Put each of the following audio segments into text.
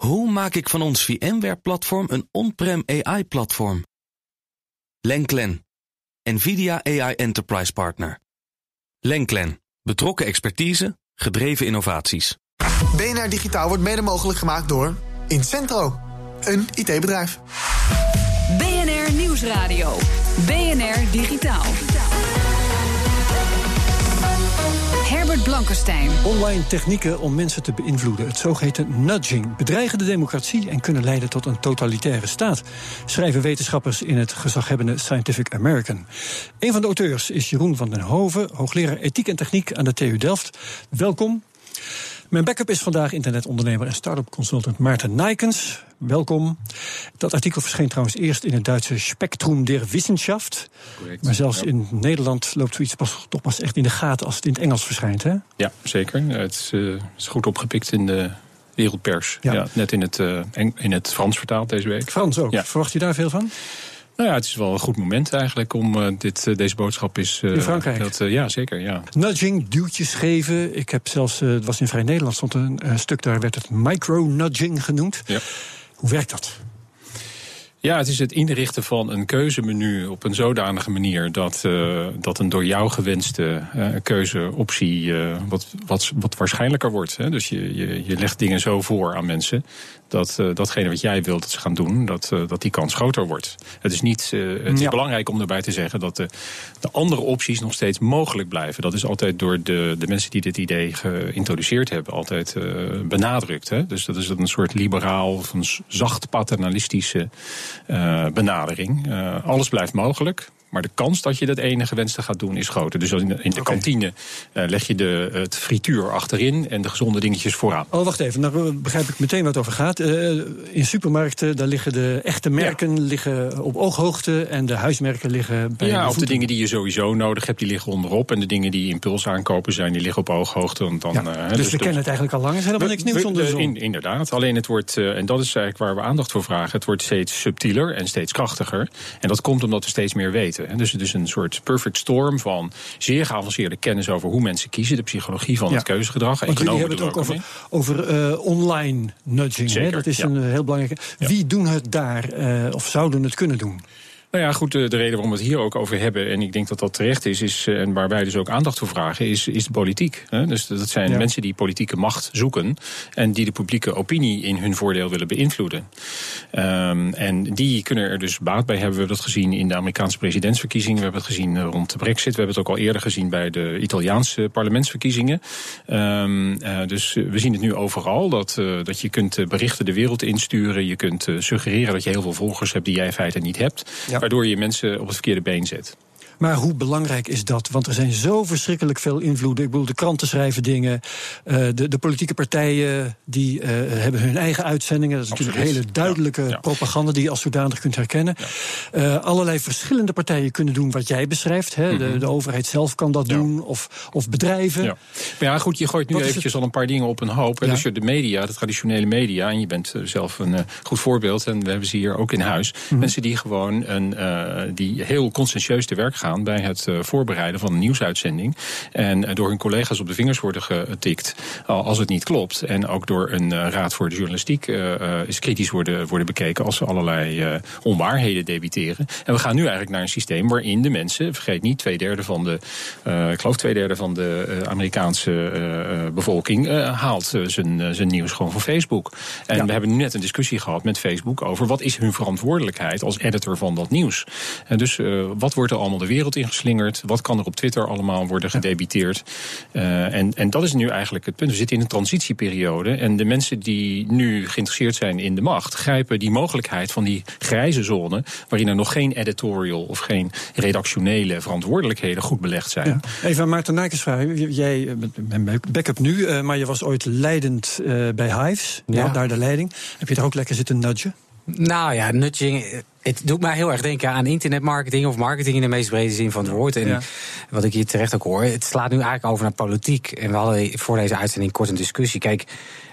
Hoe maak ik van ons VMware-platform een on-prem AI-platform? Lenklen, NVIDIA AI Enterprise Partner. Lenklen, betrokken expertise, gedreven innovaties. BNR Digitaal wordt mede mogelijk gemaakt door Incentro, een IT-bedrijf. BNR Nieuwsradio. BNR Digitaal. Herbert Blankenstein. Online technieken om mensen te beïnvloeden, het zogeheten nudging, bedreigen de democratie en kunnen leiden tot een totalitaire staat, schrijven wetenschappers in het gezaghebbende Scientific American. Een van de auteurs is Jeroen van den Hoven, hoogleraar ethiek en techniek aan de TU Delft. Welkom. Mijn backup is vandaag internetondernemer en start-up consultant Maarten Nijkens. Welkom. Dat artikel verscheen trouwens eerst in het Duitse Spektrum der Wissenschaft. Correct, Maar zelfs ja. in Nederland loopt zoiets pas, toch pas echt in de gaten als het in het Engels verschijnt. Hè? Ja, zeker. Het is, eh, is goed opgepikt in de wereldpers. Ja. Ja. net in het, Eng- in het Frans vertaald deze week. Frans ook. Ja. Verwacht je daar veel van? Nou ja, het is wel een goed moment eigenlijk om eh, dit, deze boodschap is. In Frankrijk? Dat, ja, zeker. Ja. Nudging, duwtjes geven. Ik heb zelfs, het was in Vrij Nederland, stond een stuk daar, werd het micro-nudging genoemd. Ja. Hoe werkt dat? Ja, het is het inrichten van een keuzemenu op een zodanige manier dat, eh, dat een door jou gewenste eh, keuzeoptie eh, wat, wat, wat waarschijnlijker wordt. Hè? Dus je, je, je legt dingen zo voor aan mensen dat eh, datgene wat jij wilt dat ze gaan doen, dat, eh, dat die kans groter wordt. Het is, niet, eh, het is Ja. belangrijk om erbij te zeggen dat de, de andere opties nog steeds mogelijk blijven. Dat is altijd door de, de mensen die dit idee geïntroduceerd hebben, altijd benadrukt. Hè? Dus dat is een soort liberaal of een zacht paternalistische benadering. Alles blijft mogelijk. Maar de kans dat je dat ene gewenste gaat doen is groter. Dus in de, in de kantine eh, leg je de, het frituur achterin en de gezonde dingetjes vooraan. Oh, wacht even. Nou begrijp ik meteen wat het over gaat. Eh, in supermarkten, daar liggen de echte merken liggen op ooghoogte en de huismerken liggen bij Ja, de of de dingen die je sowieso nodig hebt, die liggen onderop. En de dingen die impuls aankopen zijn, die liggen op ooghoogte. Want dan, Ja, eh, dus, dus we kennen het eigenlijk al lang. Het is helemaal niks nieuws we- onder de zon. in- inderdaad. Alleen het wordt, en dat is eigenlijk waar we aandacht voor vragen, het wordt steeds subtieler en steeds krachtiger. En dat komt omdat we steeds meer weten. Dus het is een soort perfect storm van zeer geavanceerde kennis over hoe mensen kiezen, de psychologie van Ja. het keuzegedrag. Want jullie hebben het ook over, over eh, online nudging. Hè? Dat is ja. een heel belangrijke. Wie doen het daar eh, of zouden het kunnen doen? Nou ja, goed, de, de reden waarom we het hier ook over hebben, en ik denk dat dat terecht is, is eh, en waar wij dus ook aandacht voor vragen, is, is de politiek. Hè? Dus dat zijn Ja. mensen die politieke macht zoeken en die de publieke opinie in hun voordeel willen beïnvloeden. Ehm, en die kunnen er dus baat bij hebben. We hebben dat gezien in de Amerikaanse presidentsverkiezingen, we hebben het gezien eh, rond de Brexit, we hebben het ook al eerder gezien bij de Italiaanse parlementsverkiezingen. Ehm, eh, dus we zien het nu overal dat, dat je kunt berichten de wereld insturen, je kunt suggereren dat je heel veel volgers hebt die jij in feite niet hebt. Ja. Waardoor je mensen op het verkeerde been zet. Maar hoe belangrijk is dat? Want er zijn zo verschrikkelijk veel invloeden. Ik bedoel, de kranten schrijven dingen. eh, de, de politieke partijen die eh, hebben hun eigen uitzendingen. Dat is natuurlijk hele duidelijke Ja, ja. propaganda die je als zodanig kunt herkennen. Eh, allerlei verschillende partijen kunnen doen wat jij beschrijft. Hè. de, de overheid zelf kan dat Mhm. Doen. Of, of bedrijven. Ja. Maar ja, goed, je gooit nu Wat eventjes al een paar dingen op een hoop. hè. Dus je de media, de traditionele media, en je bent zelf een goed voorbeeld, en we hebben ze hier ook in huis. Mhm. Mensen die gewoon een, die heel conscientieus te werk gaan bij het eh, voorbereiden van een nieuwsuitzending. En eh, door hun collega's op de vingers worden getikt al- als het niet klopt. En ook door een eh, raad voor de journalistiek is kritisch worden, worden bekeken als ze allerlei onwaarheden debiteren. En we gaan nu eigenlijk naar een systeem waarin de mensen, vergeet niet, twee derde van de, ik geloof twee derde van de Amerikaanse bevolking haalt zijn, zijn nieuws gewoon van Facebook. En Ja. we hebben nu net een discussie gehad met Facebook over wat is hun verantwoordelijkheid als editor van dat nieuws. En dus wat wordt er allemaal de wereld ingeslingerd? Wat kan er op Twitter allemaal worden gedebiteerd? Eh, en, en dat is nu eigenlijk het punt. We zitten in een transitieperiode. En de mensen die nu geïnteresseerd zijn in de macht, grijpen die mogelijkheid van die grijze zone, waarin er nog geen editorial of geen redactionele verantwoordelijkheden goed belegd zijn. Ja. Even aan Maarten Nijkens vragen. Jij eh, bent backup nu, eh, maar je was ooit leidend eh, bij Hives. Ja. daar de leiding. Heb je daar ook lekker zitten nudgen? Nou ja, nudging. Het doet mij heel erg denken aan internetmarketing of marketing in de meest brede zin van het woord. En Ja. wat ik hier terecht ook hoor, het slaat nu eigenlijk over naar politiek. En we hadden voor deze uitzending kort een discussie. Kijk,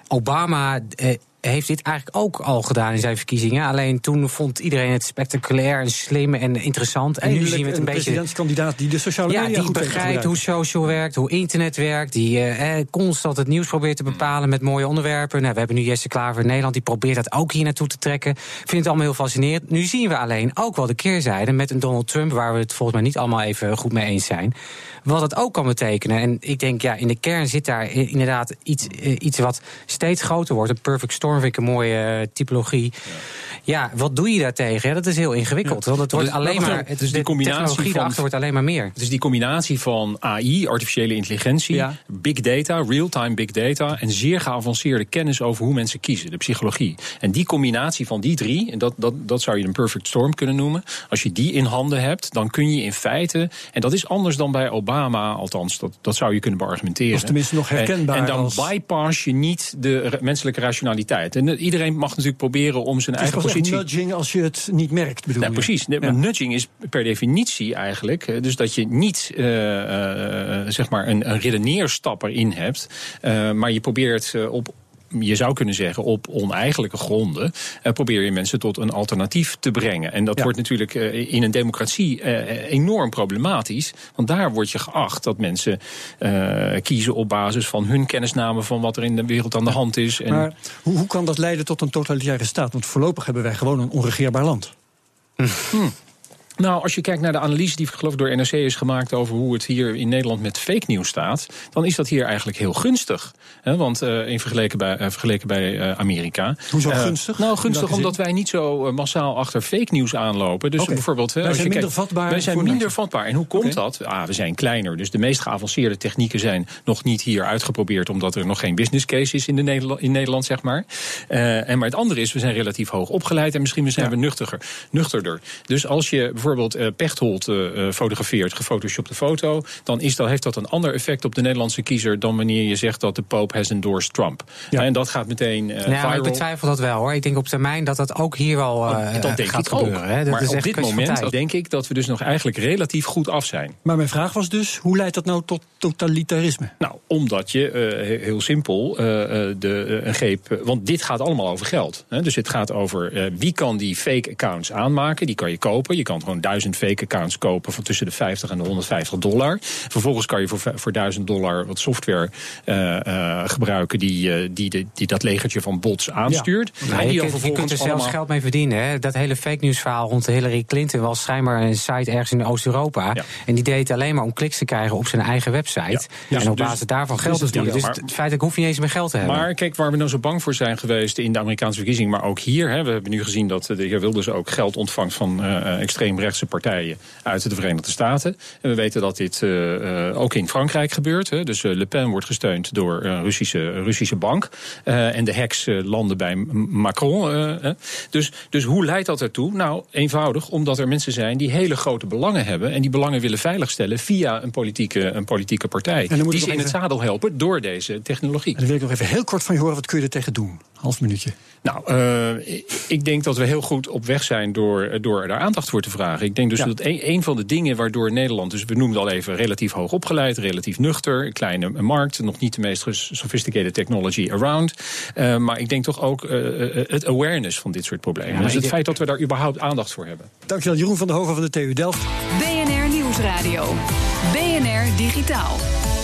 Obama eh, heeft dit eigenlijk ook al gedaan in zijn verkiezingen. Alleen toen vond iedereen het spectaculair en slim en interessant. En nu zien we het een, beetje. presidentskandidaat die de sociale ja, media die begrijpt hoe social werkt, hoe internet werkt. Die eh, constant het nieuws probeert te bepalen met mooie onderwerpen. Nou, we hebben nu Jesse Klaver in Nederland, die probeert dat ook hier naartoe te trekken. Vindt het allemaal heel fascinerend. Nu zien we alleen ook wel de keerzijde met een Donald Trump, waar we het volgens mij niet allemaal even goed mee eens zijn. Wat het ook kan betekenen. En ik denk, ja, in de kern zit daar inderdaad iets, eh, iets wat steeds groter wordt. Een perfect storm vind ik een mooie eh, typologie. Ja. wat doe je daartegen? Ja, dat is heel ingewikkeld. Want het wordt alleen maar. Het, dus die combinatie van, wordt alleen maar meer. Dus die combinatie van AI, artificiële intelligentie, big data, real-time big data. en zeer geavanceerde kennis over hoe mensen kiezen, de psychologie. En die combinatie van die drie, en dat, dat, dat zou je een perfect storm kunnen noemen. Als je die in handen hebt, dan kun je in feite. En dat is anders dan bij Obama, althans, dat, dat zou je kunnen beargumenteren. Dat is tenminste nog herkenbaar. En, en dan bypass je niet de menselijke rationaliteit. En iedereen mag natuurlijk proberen om zijn eigen positie. nudging als je het niet merkt, bedoel nou? Precies. Ja. Nudging is per definitie eigenlijk. Dus dat je niet uh, uh, zeg maar een, een redeneerstap erin hebt. Uh, maar je probeert op je zou kunnen zeggen, op oneigenlijke gronden uh, probeer je mensen tot een alternatief te brengen. En dat wordt natuurlijk uh, in een democratie uh, enorm problematisch. Want daar wordt je geacht dat mensen kiezen op basis van hun kennisname van wat er in de wereld aan de hand is. En maar hoe, hoe kan dat leiden tot een totalitaire staat? Want voorlopig hebben wij gewoon een onregeerbaar land. Hm. Nou, als je kijkt naar de analyse die geloof ik door NRC is gemaakt over hoe het hier in Nederland met fake news staat, dan is dat hier eigenlijk heel gunstig. want uh, in vergeleken bij, uh, vergeleken bij uh, Amerika. Hoezo gunstig? Nou, gunstig omdat wij niet zo massaal achter fake news aanlopen. Dus okay. bijvoorbeeld. Wij zijn minder vatbaar. Wij zijn minder vatbaar. En hoe komt dat? Ah, we zijn kleiner. Dus de meest geavanceerde technieken zijn nog niet hier uitgeprobeerd, omdat er nog geen business case is in, de Nederland, in Nederland, zeg maar. en maar het andere is, we zijn relatief hoog opgeleid en misschien zijn ja. we nuchtiger, nuchterder. Dus als je bijvoorbeeld uh, Pechtold uh, fotografeert, gefotoshopte foto, dan is dat, heeft dat een ander effect op de Nederlandse kiezer dan wanneer je zegt dat de Pope has endorsed Trump. Ja. En dat gaat meteen uh, ja, Ik betwijfel dat wel hoor. Ik denk op termijn dat dat ook hier wel uh, dat denk gaat ik gebeuren. Ook. Hè. maar op dit moment denk ik dat we dus nog eigenlijk relatief goed af zijn. Maar mijn vraag was dus, hoe leidt dat nou tot totalitarisme? Nou, omdat je, heel simpel, de, een greep... Want dit gaat allemaal over geld. Hè. Dus het gaat over wie kan die fake accounts aanmaken. Die kan je kopen. Je kan gewoon duizend fake accounts kopen van tussen de 50 en de 150 dollar. Vervolgens kan je voor, voor 1000 dollar wat software uh, uh, gebruiken die, uh, die, die, die, dat legertje van bots aanstuurt. Ja. je, kunt, je, kunt, er zelfs geld mee verdienen. Hè? Dat hele fake news verhaal rond Hillary Clinton was schijnbaar een site ergens in Oost-Europa. Ja. En die deed alleen maar om kliks te krijgen op zijn eigen website. Ja. en op dus- basis daarvan geld te verdienen. Dus het feit dat ik hoef je niet eens meer geld te hebben. Maar kijk, waar we nou zo bang voor zijn geweest in de Amerikaanse verkiezing, maar ook hier. Hè, we hebben nu gezien dat de heer Wilders ook geld ontvangt van extreemrechtse partijen uit de Verenigde Staten. En we weten dat dit uh, ook in Frankrijk gebeurt. Hè. Dus Le Pen wordt gesteund door een Russische, Russische bank. En de heks landen bij Macron. dus, dus hoe leidt dat ertoe? Nou, eenvoudig omdat er mensen zijn die hele grote belangen hebben. En die belangen willen veiligstellen via een politieke, een politieke partij. Die ze even... in het zadel helpen door deze technologie. En dan wil ik nog even heel kort van je horen. Wat kun je er tegen doen? Half minuutje. Nou, uh, ik denk dat we heel goed op weg zijn door, door daar aandacht voor te vragen. Ik denk dus ja. dat een, een, van de dingen waardoor Nederland, dus we noemden al even relatief hoog opgeleid, relatief nuchter, een kleine markt, nog niet de meest sophisticated technology around. Uh, maar ik denk toch ook uh, het awareness van dit soort problemen. Ja, dus het feit dat we daar überhaupt aandacht voor hebben. Dankjewel, Jeroen van der Hoven van de TU Delft. BNR Nieuwsradio. BNR Digitaal.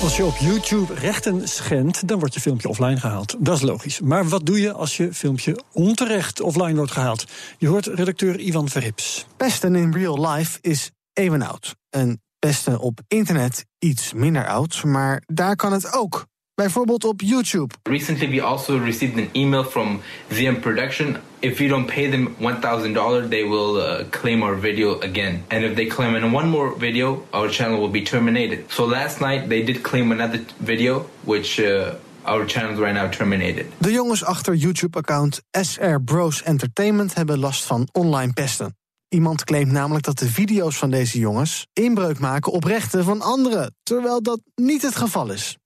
Als je op YouTube rechten schendt, dan wordt je filmpje offline gehaald. Dat is logisch. Maar wat doe je als je filmpje onterecht offline wordt gehaald? Je hoort redacteur Ivan Verrips. Pesten in real life is even oud. En pesten op internet iets minder oud, maar daar kan het ook. Bijvoorbeeld op YouTube. Recently we also received an email from VM Production. If you don't pay them $1,000, they will uh, claim our video again. And if they claim in one more video, our channel will be terminated. So last night they did claim another video, which uh, our channel right now terminated. De jongens achter YouTube-account SR Bros Entertainment hebben last van online pesten. Iemand claimt namelijk dat de video's van deze jongens inbreuk maken op rechten van anderen, terwijl dat niet het geval is.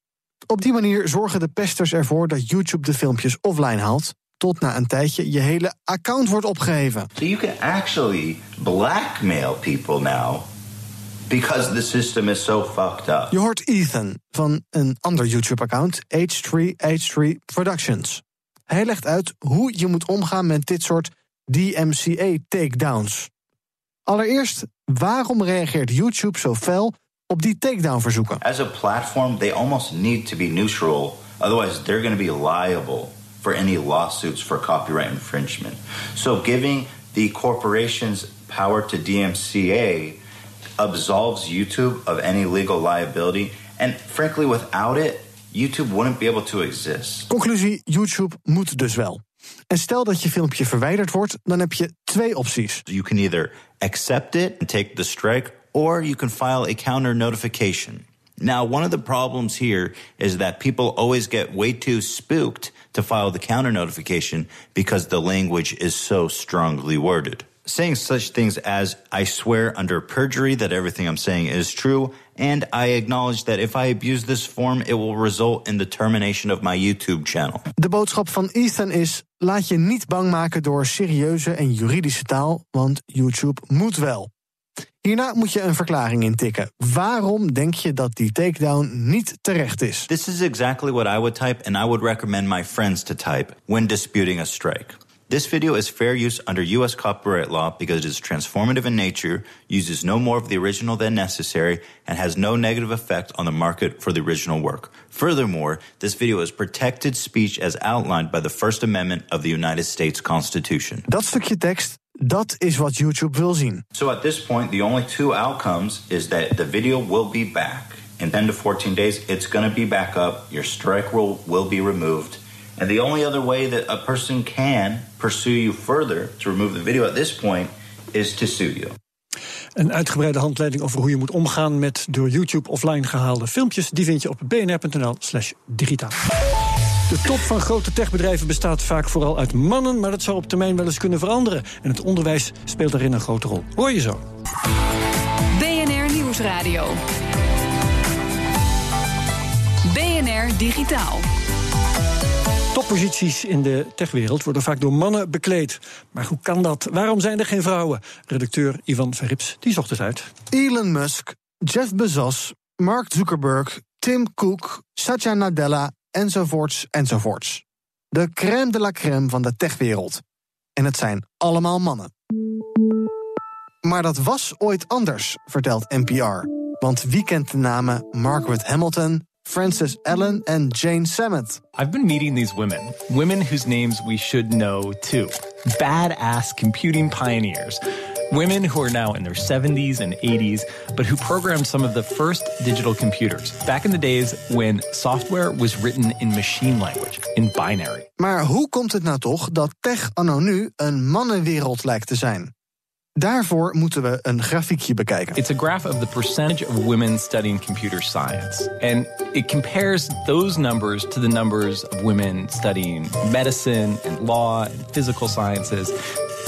Op die manier zorgen de pesters ervoor dat YouTube de filmpjes offline haalt. Tot na een tijdje je hele account wordt opgeheven. So you can actually blackmail people now. Because the system is so fucked up. Je hoort Ethan van een ander YouTube-account, H3H3 Productions. Hij legt uit hoe je moet omgaan met dit soort DMCA-takedowns. Allereerst, waarom reageert YouTube zo fel op die takedown-verzoeken? As a platform, they almost need to be neutral. Otherwise, they're going to be liable for any lawsuits for copyright infringement. So, giving the corporations power to DMCA absolves YouTube of any legal liability. And frankly, without it, YouTube wouldn't be able to exist. Conclusie: YouTube moet dus wel. En stel dat je filmpje verwijderd wordt, dan heb je twee opties. You can either accept it and take the strike, or you can file a counter notification. Now, one of the problems here is that people always get way too spooked to file the counter notification because the language is so strongly worded. Saying such things as, I swear under perjury that everything I'm saying is true, and I acknowledge that if I abuse this form, it will result in the termination of my YouTube channel. De boodschap van Ethan is: laat je niet bang maken door serieuze en juridische taal, want YouTube moet wel. Hierna moet je een verklaring intikken. Waarom denk je dat die takedown niet terecht is? This is exactly what I would type, and I would recommend my friends to type when disputing a strike. This video is fair use under U.S. copyright law because it is transformative in nature, uses no more of the original than necessary, and has no negative effect on the market for the original work. Furthermore, this video is protected speech as outlined by the First Amendment of the United States Constitution. Dat stukje tekst, dat is wat YouTube wil zien. So at this point, the only two outcomes is that the video will be back. In 10 to 14 days, it's going to be back up. Your strike rule will be removed. And the only other way that a person can pursue you further to remove the video at this point is to sue you. Een uitgebreide handleiding over hoe je moet omgaan met door YouTube offline gehaalde filmpjes, die vind je op bnr.nl/slash digitaal. De top van grote techbedrijven bestaat vaak vooral uit mannen, maar dat zou op termijn wel eens kunnen veranderen. En het onderwijs speelt daarin een grote rol. Hoor je zo. BNR Nieuwsradio. BNR Digitaal. Topposities in de techwereld worden vaak door mannen bekleed. Maar hoe kan dat? Waarom zijn er geen vrouwen? Redacteur Ivan Verrips die zocht het uit. Elon Musk, Jeff Bezos, Mark Zuckerberg, Tim Cook, Satya Nadella, enzovoorts, enzovoorts. De crème de la crème van de techwereld. En het zijn allemaal mannen. Maar dat was ooit anders, vertelt NPR. Want wie kent de namen Margaret Hamilton, Frances Allen en Jane Samet? I've been meeting these women, women whose names we should know too. Badass computing pioneers. Women who are now in their 70s and 80s, but who programmed some of the first digital computers back in the days when software was written in machine language, in binary. Maar hoe komt het nou toch dat tech anno nu een mannenwereld lijkt te zijn? Daarvoor moeten we een grafiekje bekijken. It's a graph of the percentage of women studying computer science. And it compares those numbers to the numbers of women studying medicine and law and physical sciences.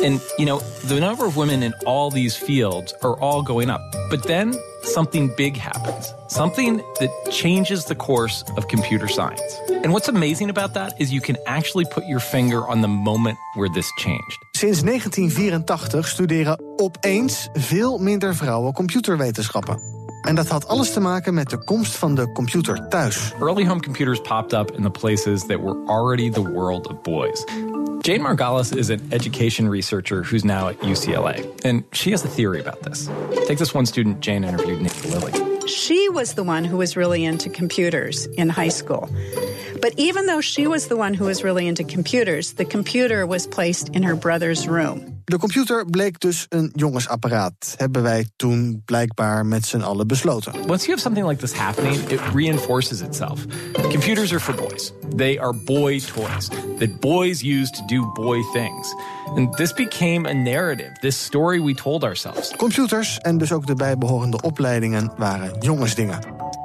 And, you know, the number of women in all these fields are all going up. But then something big happens, something that changes the course of computer science. And what's amazing about that is you can actually put your finger on the moment where this changed. Sinds 1984 studeren opeens veel minder vrouwen computerwetenschappen. En dat had alles te maken met de komst van de computer thuis. Early home computers popped up in the places that were already the world of boys. Jane Margalis is an education researcher who's now at UCLA, and she has a theory about this. Take this one student Jane interviewed, Nick Lilly. She was the one who was really into computers in high school. But even though she was the one who was really into computers, the computer was placed in her brother's room. De computer bleek dus een jongensapparaat, hebben wij toen blijkbaar met z'n allen besloten. Once you have something like this happening, it reinforces itself. Computers are for boys. They are boy toys that boys use to do boy things. And this became a narrative, this story we told ourselves. Computers en dus ook de bijbehorende opleidingen waren jongensdingen.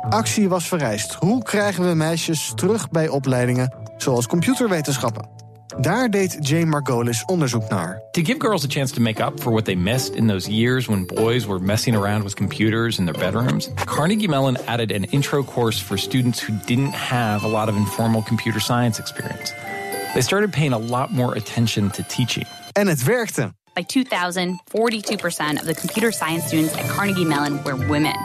Actie was vereist. Hoe krijgen we meisjes terug bij opleidingen zoals computerwetenschappen? Daar deed Jane Margolis onderzoek naar. To give girls a chance to make up for what they missed in those years when boys were messing around with computers in their bedrooms, Carnegie Mellon added an intro course for students who didn't have a lot of informal computer science experience. They started paying a lot more attention to teaching. En het werkte. By 2000, 42% of the computer science students at Carnegie Mellon were women.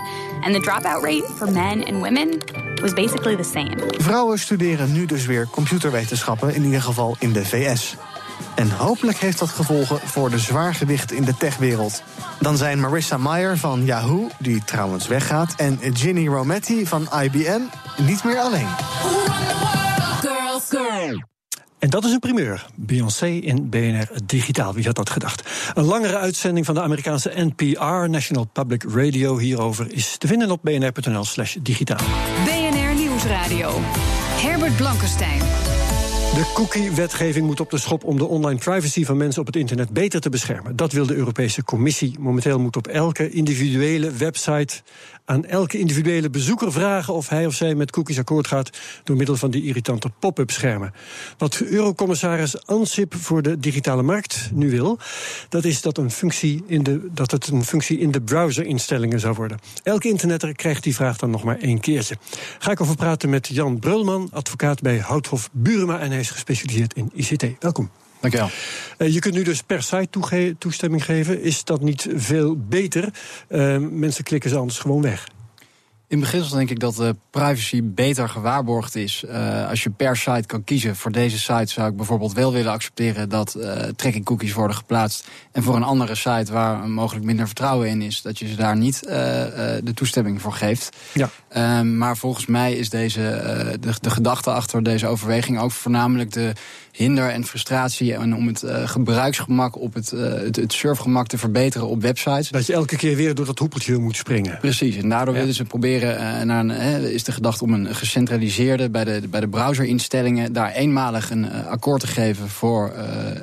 And the dropout rate for men and women was basically the same. Vrouwen studeren nu dus weer computerwetenschappen, in ieder geval in de VS. En hopelijk heeft dat gevolgen voor de zwaargewicht in de techwereld. Dan zijn Marissa Mayer van Yahoo, die trouwens weggaat, en Ginny Rometty van IBM niet meer alleen. En dat is een primeur. Beyoncé in BNR Digitaal. Wie had dat gedacht? Een langere uitzending van de Amerikaanse NPR, National Public Radio, hierover is te vinden op bnr.nl/slash digitaal. Herbert Blankenstein. De cookie-wetgeving moet op de schop om de online privacy van mensen op het internet beter te beschermen. Dat wil de Europese Commissie. Momenteel moet op elke individuele website aan elke individuele bezoeker vragen of hij of zij met cookies akkoord gaat door middel van die irritante pop-up schermen. Wat Eurocommissaris Ansip voor de digitale markt nu wil, dat is dat, een functie in de, dat het een functie in de browserinstellingen zou worden. Elke internetter krijgt die vraag dan nog maar één keertje. Ga ik over praten met Jan Brulman, advocaat bij Houthof Burema en is gespecialiseerd in ICT. Welkom. Dankjewel. Uh, je kunt nu dus per site toestemming geven. Is dat niet veel beter? Uh, mensen klikken ze anders gewoon weg. In beginsel denk ik dat de privacy beter gewaarborgd is uh, als je per site kan kiezen. Voor deze site zou ik bijvoorbeeld wel willen accepteren dat uh, tracking cookies worden geplaatst. En voor een andere site waar mogelijk minder vertrouwen in is, dat je ze daar niet uh, de toestemming voor geeft. Ja. Ehm, maar volgens mij is deze, de, de gedachte achter deze overweging ook voornamelijk de hinder en frustratie en om het uh, gebruiksgemak op het, uh, het, het, surfgemak te verbeteren op websites. Dat je elke keer weer door dat hoepeltje moet springen. Precies, en daardoor ja. willen ze proberen, uh, naar een, is de gedachte om een gecentraliseerde, bij de, bij de browserinstellingen, daar eenmalig een akkoord te geven voor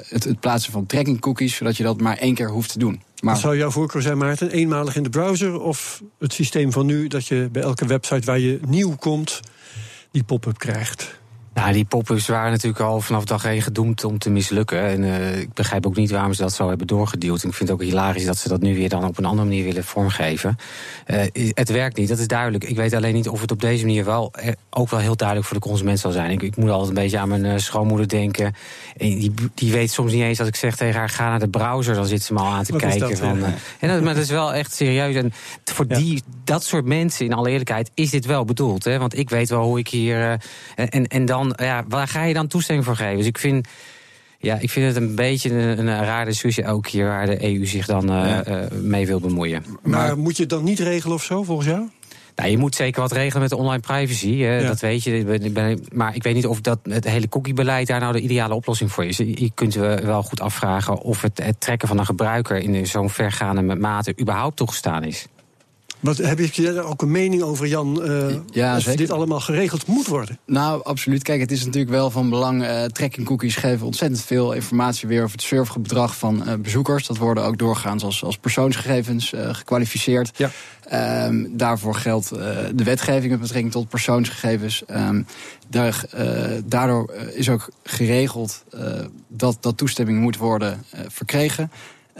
het, het plaatsen van tracking cookies, zodat je dat maar één keer hoeft te doen. Maar... Wat zou jouw voorkeur zijn, Maarten? Eenmalig in de browser of het systeem van nu dat je bij elke website waar je nieuw komt, die pop-up krijgt? Nou, die pop-ups waren natuurlijk al vanaf dag één gedoemd om te mislukken. En uh, ik begrijp ook niet waarom ze dat zo hebben doorgedeeld. Ik vind het ook hilarisch dat ze dat nu weer dan op een andere manier willen vormgeven. Uh, het werkt niet, dat is duidelijk. Ik weet alleen niet of het op deze manier wel ook wel heel duidelijk voor de consument zal zijn. Ik, ik moet altijd een beetje aan mijn uh, schoonmoeder denken. En die, die weet soms niet eens als ik zeg tegen haar: ga naar de browser, dan zit ze me al aan te Wat kijken. Dat, van, en dat, maar dat is wel echt serieus. En voor ja. die, dat soort mensen, in alle eerlijkheid, is dit wel bedoeld. Hè? Want ik weet wel hoe ik hier. en, en dan, ja, waar ga je dan toestemming voor geven? Dus ik vind. Ja, ik vind het een beetje een, een rare discussie ook hier waar de EU zich dan uh, ja. uh, mee wil bemoeien. Maar, maar, moet je het dan niet regelen of zo, volgens jou? Nou, je moet zeker wat regelen met de online privacy. Hè, ja. Dat weet je. Maar ik weet niet of dat het hele cookiebeleid daar nou de ideale oplossing voor is. Je kunt wel goed afvragen of het, het trekken van een gebruiker in zo'n vergaande mate überhaupt toegestaan is. Wat, heb je daar ook een mening over, Jan? Uh, ja, of zeker. dit allemaal geregeld moet worden? Nou, absoluut. Kijk, het is natuurlijk wel van belang. Uh, tracking cookies geven ontzettend veel informatie weer over het surfgedrag van uh, bezoekers. Dat worden ook doorgaans als, als persoonsgegevens gekwalificeerd. Ja. Um, daarvoor geldt de wetgeving met betrekking tot persoonsgegevens. Um, daar, daardoor is ook geregeld dat, dat toestemming moet worden verkregen.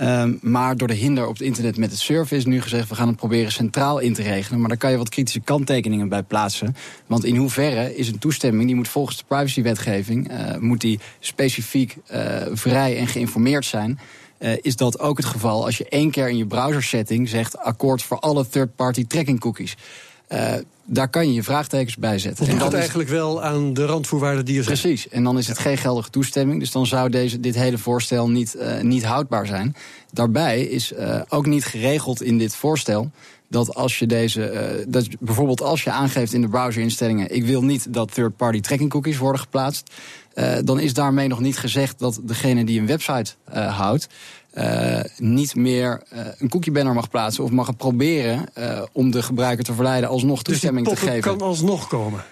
Um, maar door de hinder op het internet met het surfen is nu gezegd... we gaan het proberen centraal in te regelen. Maar daar kan je wat kritische kanttekeningen bij plaatsen. Want in hoeverre is een toestemming... die moet volgens de privacywetgeving... Uh, moet die specifiek uh, vrij en geïnformeerd zijn... Uh, is dat ook het geval als je één keer in je browsersetting zegt... akkoord voor alle third-party tracking cookies. Uh, daar kan je je vraagtekens bij zetten. En dat eigenlijk wel aan de randvoorwaarden die er zijn. Precies, en dan is het geen geldige toestemming. Dus dan zou deze, dit hele voorstel niet, uh, niet houdbaar zijn. Daarbij is uh, ook niet geregeld in dit voorstel dat als je deze, uh, dat bijvoorbeeld als je aangeeft in de browserinstellingen, ik wil niet dat third-party tracking cookies worden geplaatst, uh, dan is daarmee nog niet gezegd dat degene die een website uh, houdt, uh, niet meer uh, een cookie banner mag plaatsen of mag proberen uh, om de gebruiker te verleiden alsnog toestemming dus te geven. kan alsnog komen.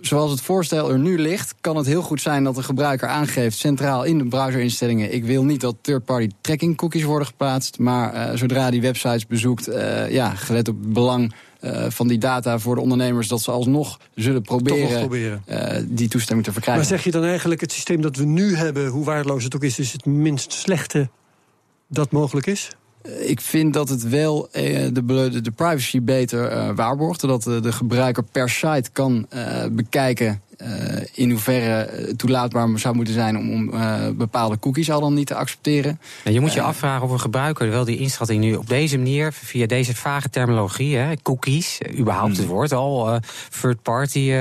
Zoals het voorstel er nu ligt, kan het heel goed zijn dat de gebruiker aangeeft centraal in de browserinstellingen: ik wil niet dat third-party tracking cookies worden geplaatst, maar zodra die websites bezoekt, ja, gelet op het belang uh, van die data voor de ondernemers... dat ze alsnog zullen proberen, proberen. Uh, die toestemming te verkrijgen. Maar zeg je dan eigenlijk het systeem dat we nu hebben... hoe waardeloos het ook is, is het minst slechte dat mogelijk is? Ik vind dat het wel uh, de, privacy beter uh, waarborgt. Dat de, de, gebruiker per site kan bekijken in hoeverre toelaatbaar zou moeten zijn om, om bepaalde cookies al dan niet te accepteren. je moet je afvragen of een gebruiker wel die inschatting nu op deze manier, via deze vage terminologie, hè, cookies, überhaupt het hmm. woord al, third-party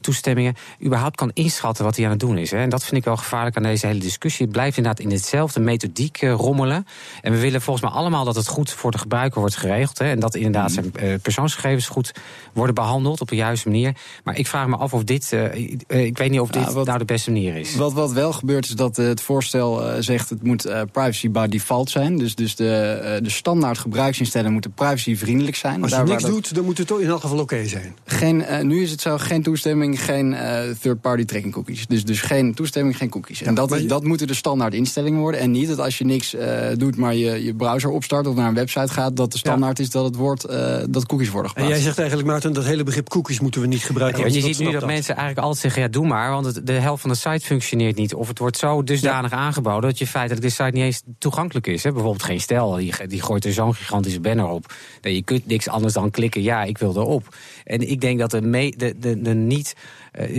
toestemmingen, überhaupt kan inschatten wat hij aan het doen is. Hè. En dat vind ik wel gevaarlijk aan deze hele discussie. Het blijft inderdaad in hetzelfde methodiek rommelen. En we willen volgens mij allemaal dat het goed voor de gebruiker wordt geregeld. Hè, en dat inderdaad hmm. zijn persoonsgegevens goed worden behandeld op de juiste manier. Maar ik vraag me af of dit. Uh, ik weet niet of dit nou de beste manier is. Wat, wat wel gebeurt is dat het voorstel uh, zegt het moet privacy by default zijn. Dus, dus de, de standaard gebruiksinstellingen moeten privacyvriendelijk zijn. Als je niks doet, dan moet het toch in elk geval oké zijn. Geen, nu is het zo: geen toestemming, geen third-party tracking cookies. Dus, dus geen toestemming, geen cookies. en dat, dat moeten de standaard instellingen worden. En niet dat als je niks doet, maar je, je browser opstart of naar een website gaat, dat de standaard is dat het woord dat cookies worden geplaatst. En jij zegt eigenlijk, Maarten, dat hele begrip cookies moeten we niet gebruiken. Ja, je ziet nu dat, mensen eigenlijk altijd zeggen: ja, doe maar, want de helft van de site functioneert niet. Of het wordt zo dusdanig aangeboden dat je feitelijk de site niet eens toegankelijk is. Hè. Bijvoorbeeld geen stel, die, die gooit er zo'n gigantische banner op. Dat je kunt niks anders dan klikken, ja, ik wil erop. En ik denk dat de, de, de, de niet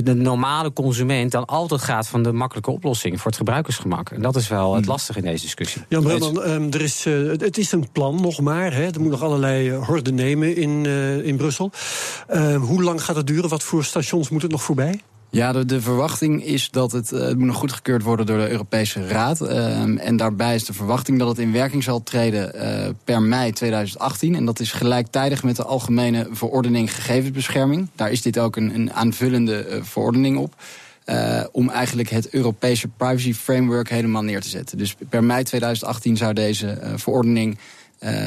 de normale consument dan altijd gaat van de makkelijke oplossing voor het gebruikersgemak. En dat is wel het hmm. lastige in deze discussie. Jan Brennan, um, er is, uh, het is een plan nog maar. Hè. Er moet nog allerlei uh, horden nemen in, in Brussel. Uh, hoe lang gaat het duren? Wat voor stations moet het nog voorbij? Ja, de, de, verwachting is dat het, uh, het moet nog goedgekeurd worden door de Europese Raad. Uh, en daarbij is de verwachting dat het in werking zal treden uh, per mei 2018. En dat is gelijktijdig met de Algemene Verordening Gegevensbescherming. Daar is dit ook een, een aanvullende verordening op. om eigenlijk het Europese privacy framework helemaal neer te zetten. Dus per mei 2018 zou deze verordening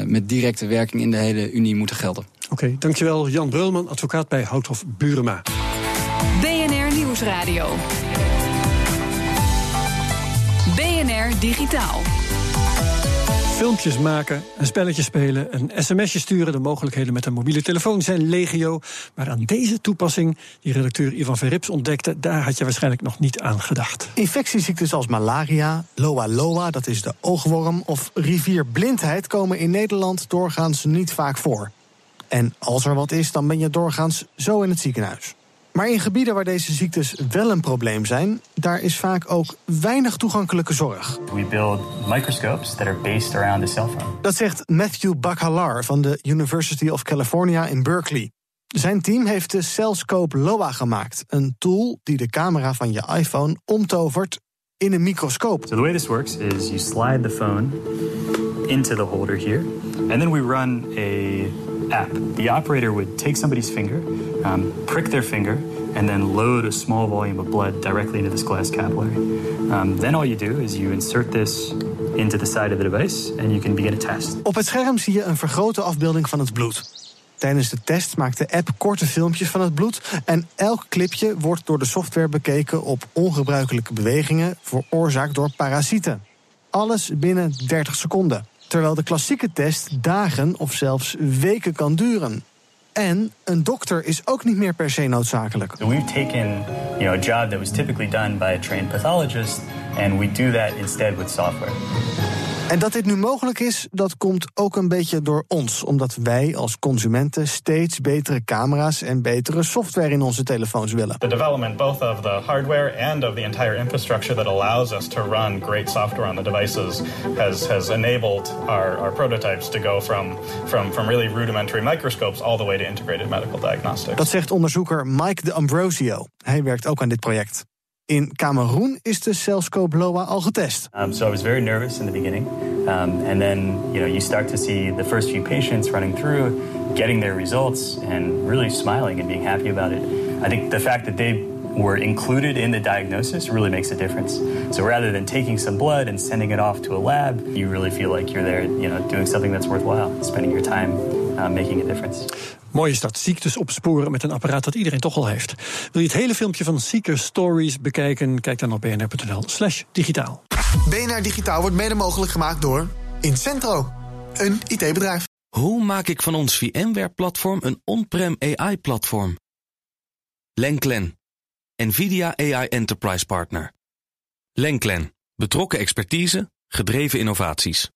met directe werking in de hele Unie moeten gelden. Oké, dankjewel Jan Breulman, advocaat bij Houthof Burema. Nieuwsradio. BNR Digitaal. Filmpjes maken, een spelletje spelen, een sms'je sturen. De mogelijkheden met een mobiele telefoon zijn legio. Maar aan deze toepassing, die redacteur Ivan Verrips ontdekte... daar had je waarschijnlijk nog niet aan gedacht. Infectieziektes als malaria, loa loa, dat is de oogworm... of rivierblindheid komen in Nederland doorgaans niet vaak voor. En als er wat is, dan ben je doorgaans zo in het ziekenhuis. Maar in gebieden waar deze ziektes wel een probleem zijn, daar is vaak ook weinig toegankelijke zorg. We build microscopes that are based around a cell phone. Dat zegt Matthew Bakalar van de University of California in Berkeley. Zijn team heeft de Cellscope LOA gemaakt, een tool die de camera van je iPhone omtovert in een microscoop. So the way this works is you slide the phone into the holder here, and then we run a app. The operator would take somebody's finger, um, prick their finger, and then load a small volume of blood directly into this glass capillary. Um, then all you do is you insert this into the side of the device and you can begin a test. Op het scherm zie je een vergrote afbeelding van het bloed. Tijdens de test maakt de app korte filmpjes van het bloed en elk clipje wordt door de software bekeken op ongebruikelijke bewegingen veroorzaakt door parasieten. Alles binnen 30 seconden terwijl de klassieke test dagen of zelfs weken kan duren. En een dokter is ook niet meer per se noodzakelijk. We've taken you know, a job that was typically done by a trained pathologist and we do that instead with software. En dat dit nu mogelijk is, dat komt ook een beetje door ons. Omdat wij als consumenten steeds betere camera's en betere software in onze telefoons willen. The development both of the hardware and of the entire infrastructure that allows us to run great software on the devices has has enabled our, our prototypes to go from, from, from really rudimentary microscopes all the way to integrated medical diagnostics. Dat zegt onderzoeker Mike de Ambrosio. Hij werkt ook aan dit project. In Cameroen is de Cellscope LOA al getest. Um, so I was very nervous in the beginning. Um, and then you know, you start to see the first few patients running through, getting their results, and really smiling and being happy about it. I think the fact that they were included in the diagnosis really makes a difference. So rather than taking some blood and sending it off to a lab, you really feel like you're there, you know, doing something that's worthwhile, spending your time uh, making a difference. Mooi is dat, ziektes opsporen met een apparaat dat iedereen toch al heeft. Wil je het hele filmpje van Seeker Stories bekijken? Kijk dan op bnr.nl slash digitaal. BNR Digitaal wordt mede mogelijk gemaakt door Incentro, een IT-bedrijf. Hoe maak ik van ons VMware-platform een on-prem AI-platform? Lenklen, NVIDIA AI Enterprise Partner. Lenklen, betrokken expertise, gedreven innovaties.